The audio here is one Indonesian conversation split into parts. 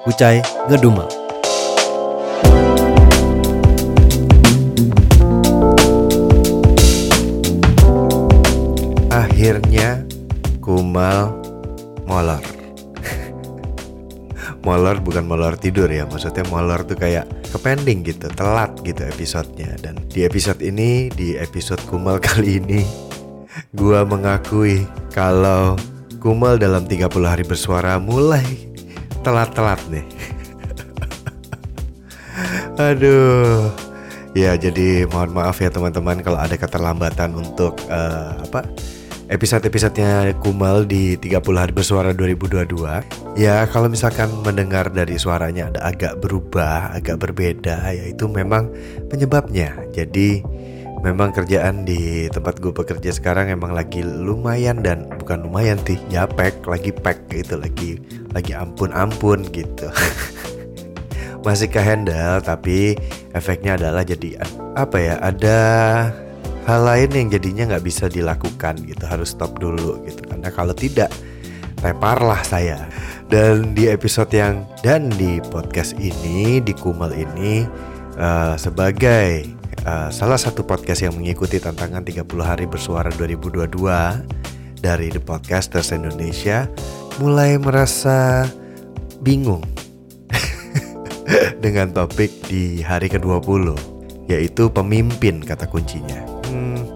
Kucai ngedumal. Akhirnya Kumal molor. molor bukan molor tidur ya, maksudnya molor tuh kayak kepending gitu, telat gitu episodenya. Dan di episode ini, di episode Kumal kali ini, gua mengakui kalau Kumal dalam 30 hari bersuara mulai telat-telat nih. Aduh. Ya, jadi mohon maaf ya teman-teman kalau ada keterlambatan untuk eh, apa? Episode-episodenya Kumal di 30 hari bersuara 2022. Ya, kalau misalkan mendengar dari suaranya ada agak berubah, agak berbeda, ya itu memang penyebabnya. Jadi memang kerjaan di tempat gue bekerja sekarang emang lagi lumayan dan bukan lumayan sih ya pack lagi pack gitu lagi lagi ampun ampun gitu. Masih ke handle tapi efeknya adalah jadi apa ya ada hal lain yang jadinya nggak bisa dilakukan gitu harus stop dulu gitu. Karena kalau tidak teparlah saya. Dan di episode yang dan di podcast ini di Kumal ini uh, sebagai uh, salah satu podcast yang mengikuti tantangan 30 hari bersuara 2022 dari The Podcasters Indonesia mulai merasa bingung dengan topik di hari ke-20 yaitu pemimpin kata kuncinya. Hmm,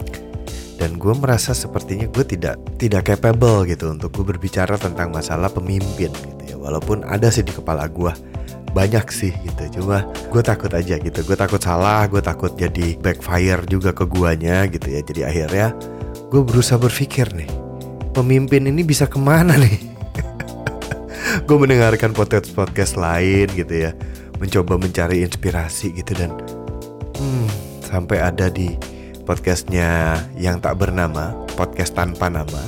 dan gue merasa sepertinya gue tidak tidak capable gitu untuk gue berbicara tentang masalah pemimpin gitu ya. Walaupun ada sih di kepala gue banyak sih gitu. Cuma gue takut aja gitu. Gue takut salah gue takut jadi backfire juga ke guanya gitu ya. Jadi akhirnya gue berusaha berpikir nih pemimpin ini bisa ke mana nih? Gue mendengarkan podcast podcast lain gitu ya. Mencoba mencari inspirasi gitu dan hmm, sampai ada di podcastnya yang tak bernama podcast tanpa nama.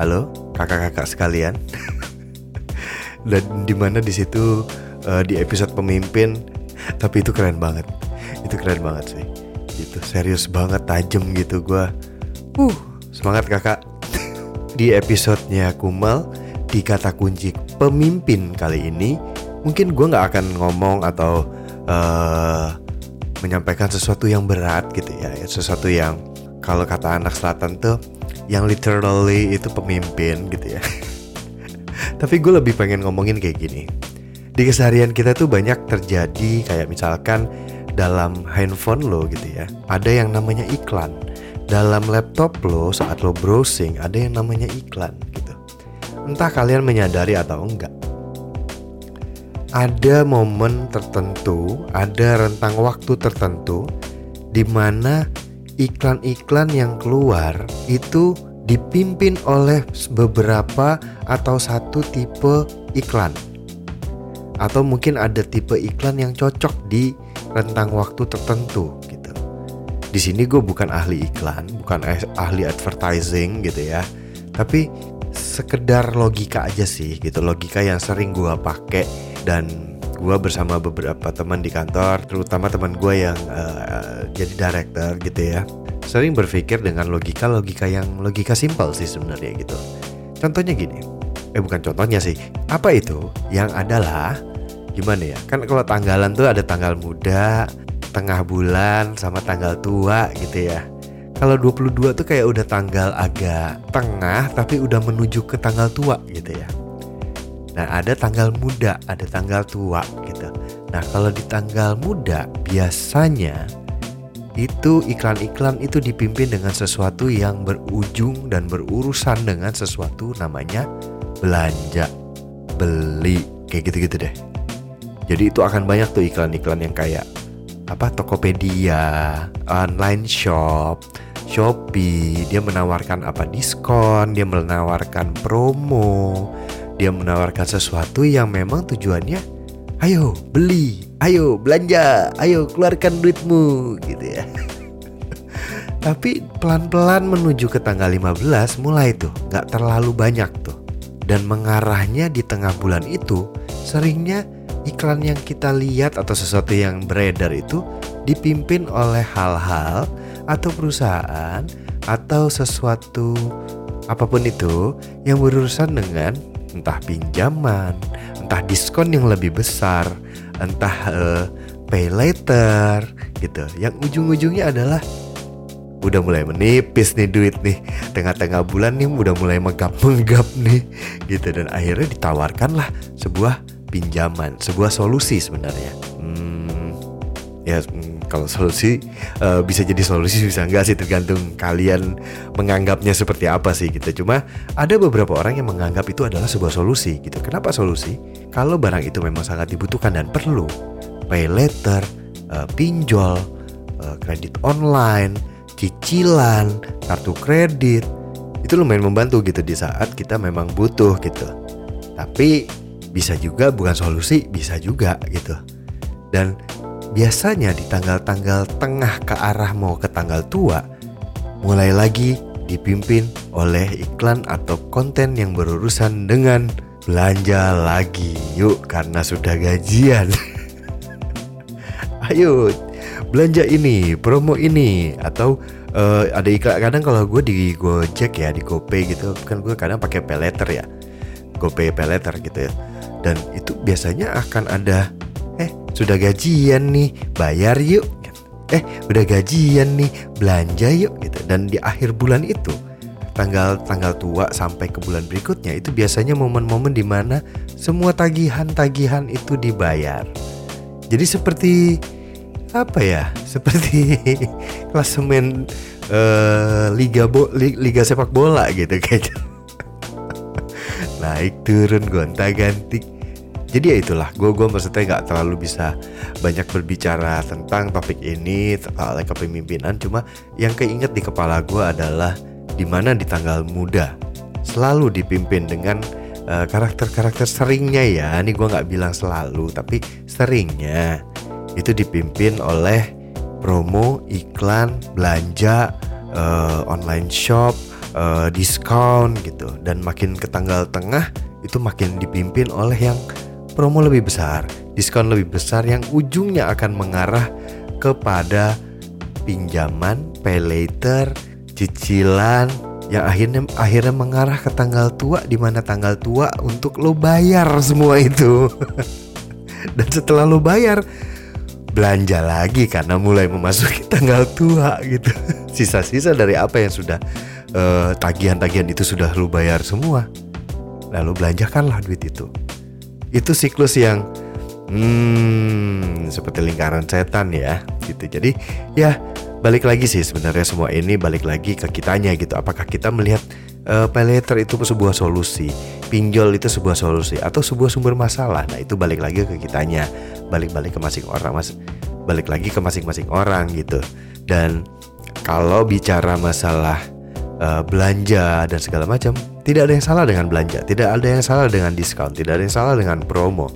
Halo kakak-kakak sekalian. Dan di mana di situ uh, di episode pemimpin tapi itu keren banget. Itu keren banget sih. Itu serius banget tajem gitu gue uh semangat kakak. Di episodenya Kumal di kata kunci pemimpin kali ini mungkin gue nggak akan ngomong atau uh, menyampaikan sesuatu yang berat gitu ya. Sesuatu yang kalau kata anak selatan tuh yang literally itu pemimpin gitu ya. Tapi gue lebih pengen ngomongin kayak gini di keseharian kita tuh banyak terjadi kayak misalkan dalam handphone lo gitu ya. Ada yang namanya iklan. Dalam laptop lo saat lo browsing ada yang namanya iklan gitu. Entah kalian menyadari atau enggak. Ada momen tertentu ada rentang waktu tertentu di mana iklan-iklan yang keluar itu dipimpin oleh beberapa atau satu tipe iklan atau mungkin ada tipe iklan yang cocok di rentang waktu tertentu gitu. Di sini gue bukan ahli iklan, bukan ahli advertising gitu ya, tapi sekedar logika aja sih gitu, logika yang sering gue pakai dan gue bersama beberapa teman di kantor, terutama teman gue yang uh, jadi director gitu ya, sering berpikir dengan logika-logika yang logika simpel sih sebenarnya gitu. Contohnya gini, eh bukan contohnya sih, apa itu? Yang adalah gimana ya? Kan kalau tanggalan tuh ada tanggal muda tengah bulan sama tanggal tua gitu ya. Kalau 22 tuh kayak udah tanggal agak tengah tapi udah menuju ke tanggal tua gitu ya. Nah ada tanggal muda ada tanggal tua gitu. Nah kalau di tanggal muda biasanya itu iklan-iklan itu dipimpin dengan sesuatu yang berujung dan berurusan dengan sesuatu namanya belanja, beli, kayak gitu-gitu deh. Jadi itu akan banyak tuh iklan-iklan yang kayak apa Tokopedia, online shop, Shopee, dia menawarkan apa diskon, dia menawarkan promo, dia menawarkan sesuatu yang memang tujuannya ayo beli, ayo belanja, ayo keluarkan duitmu gitu ya. Tapi pelan-pelan menuju ke tanggal 15 mulai tuh nggak terlalu banyak tuh. Dan mengarahnya di tengah bulan itu seringnya iklan yang kita lihat atau sesuatu yang beredar itu dipimpin oleh hal-hal atau perusahaan atau sesuatu apa pun itu yang berurusan dengan entah pinjaman, entah diskon yang lebih besar, entah uh, pay later gitu. Yang ujung-ujungnya adalah udah mulai menipis nih duit nih tengah-tengah bulan nih udah mulai megap-megap nih gitu dan akhirnya ditawarkanlah sebuah pinjaman sebuah solusi sebenarnya. Hmm, ya hmm, kalau solusi uh, bisa jadi solusi bisa enggak sih tergantung kalian menganggapnya seperti apa sih gitu. Cuma ada beberapa orang yang menganggap itu adalah sebuah solusi gitu. Kenapa solusi? Kalau barang itu memang sangat dibutuhkan dan perlu pay later uh, pinjol uh, kredit online cicilan, kartu kredit itu lumayan membantu gitu di saat kita memang butuh gitu. Tapi bisa juga bukan solusi, bisa juga gitu. Dan biasanya di tanggal-tanggal tengah ke arah mau ke tanggal tua mulai lagi dipimpin oleh iklan atau konten yang berurusan dengan belanja lagi. Yuk karena sudah gajian. Ayo belanja ini, promo ini atau uh, ada iklan. Kadang kalau gue di Gojek ya di GoPay gitu kan gue kadang pakai peleter ya. GoPay peleter gitu ya dan itu biasanya akan ada eh sudah gajian nih bayar yuk. Eh udah gajian nih belanja yuk gitu. Dan di akhir bulan itu tanggal tanggal tua sampai ke bulan berikutnya itu biasanya momen-momen di mana semua tagihan-tagihan itu dibayar. Jadi seperti apa ya seperti klasemen uh, liga bo liga sepak bola gitu kayaknya naik turun gonta ganti. Jadi ya itulah gue gue maksudnya nggak terlalu bisa banyak berbicara tentang topik ini soal kepemimpinan. Cuma yang keinget di kepala gue adalah di mana di tanggal muda selalu dipimpin dengan eh, karakter-karakter uh, seringnya ya. Ini gue nggak bilang selalu tapi seringnya itu dipimpin oleh promo, iklan, belanja, uh, online shop, uh, diskon gitu. Dan makin ke tanggal tengah itu makin dipimpin oleh yang promo lebih besar, diskon lebih besar yang ujungnya akan mengarah kepada pinjaman, pay later, cicilan yang akhirnya akhirnya mengarah ke tanggal tua di mana tanggal tua untuk lo bayar semua itu. Dan setelah lo bayar, belanja lagi karena mulai memasuki tanggal tua gitu. Sisa-sisa dari apa yang sudah eh, tagihan-tagihan itu sudah lu bayar semua. Lalu belanjakanlah duit itu. Itu siklus yang hmm, seperti lingkaran setan ya gitu. Jadi ya balik lagi sih sebenarnya semua ini balik lagi ke kitanya gitu. Apakah kita melihat uh, pay later itu sebuah solusi, pinjol itu sebuah solusi atau sebuah sumber masalah. Nah, itu balik lagi ke kitanya, balik-balik ke masing orang, Mas. Balik lagi ke masing-masing orang gitu. Dan kalau bicara masalah uh, belanja dan segala macam, tidak ada yang salah dengan belanja, tidak ada yang salah dengan diskon, tidak ada yang salah dengan promo.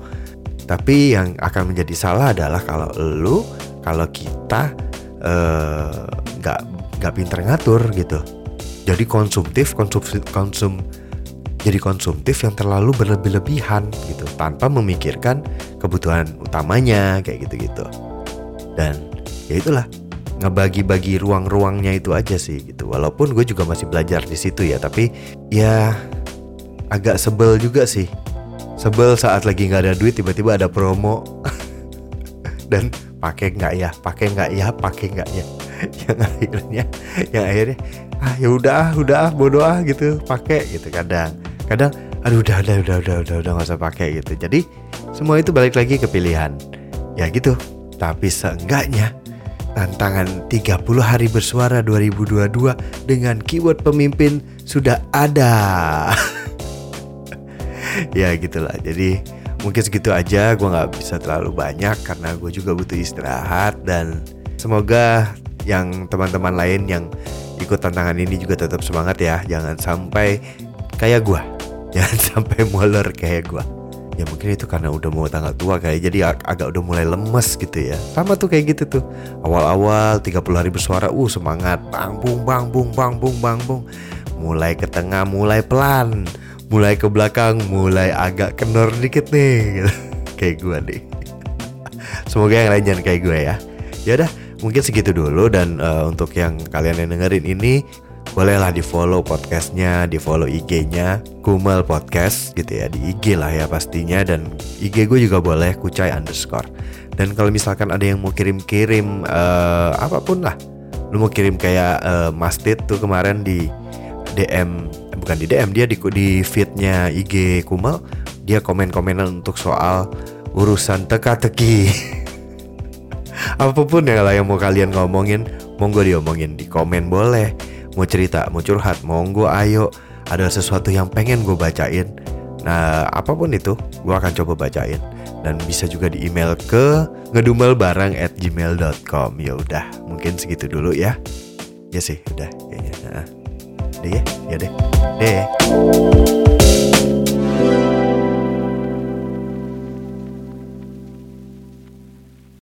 Tapi yang akan menjadi salah adalah kalau lu, kalau kita eh, nggak uh, nggak pinter ngatur gitu. Jadi konsumtif konsumtif konsum jadi konsumtif yang terlalu berlebih-lebihan gitu tanpa memikirkan kebutuhan utamanya kayak gitu-gitu. Dan ya itulah ngebagi-bagi ruang-ruangnya itu aja sih gitu. Walaupun gue juga masih belajar di situ ya tapi ya agak sebel juga sih. Sebel saat lagi nggak ada duit tiba-tiba ada promo. Dan pakai nggak ya pakai nggak ya pakai nggak ya. Yang akhirnya yang akhirnya ah ya udah udah bodoh ah gitu. Pakai gitu kadang. Kadang aduh udah udah udah udah udah udah nggak usah pakai gitu. Jadi semua itu balik lagi ke pilihan. Ya gitu. Tapi seenggaknya tantangan 30 hari bersuara 2022 dengan keyword pemimpin sudah ada. ya gitulah. Jadi mungkin segitu aja. Gue nggak bisa terlalu banyak karena gue juga butuh istirahat dan semoga yang teman-teman lain yang ikut tantangan ini juga tetap semangat ya. Jangan sampai kayak gue. Jangan sampai molor kayak gue ya mungkin itu karena udah mau tanggal tua kayak jadi ag agak udah mulai lemes gitu ya. Sama tuh kayak gitu tuh. Awal-awal 30 hari bersuara uh semangat. Bang bung bang bung bang bung bang bung. Mulai ke tengah mulai pelan. Mulai ke belakang mulai agak kendor dikit nih. Kayak gue nih. Semoga yang lain jangan kayak gue ya. Ya udah mungkin segitu dulu dan uh, untuk yang kalian yang dengerin ini bolehlah di follow podcastnya, di follow IG-nya Kumel Podcast gitu ya di IG lah ya pastinya dan IG gue juga boleh kucai underscore. Dan kalau misalkan ada yang mau kirim-kirim uh, apa pun lah, lu mau kirim kayak uh, Mas Tit tuh kemarin di DM eh, bukan di DM dia di di feednya IG Kumel dia komen-komenan untuk soal urusan teka-teki. apa pun ya lah yang mau kalian ngomongin, monggo diomongin di komen boleh mau cerita, mau curhat, monggo ayo. Ada sesuatu yang pengen gue bacain. Nah, apa pun itu, gue akan coba bacain. Dan bisa juga di email ke ngedumelbarang at gmail.com Ya udah, mungkin segitu dulu ya. Ya sih, udah kayaknya. Nah, deh ya, ya deh. Deh.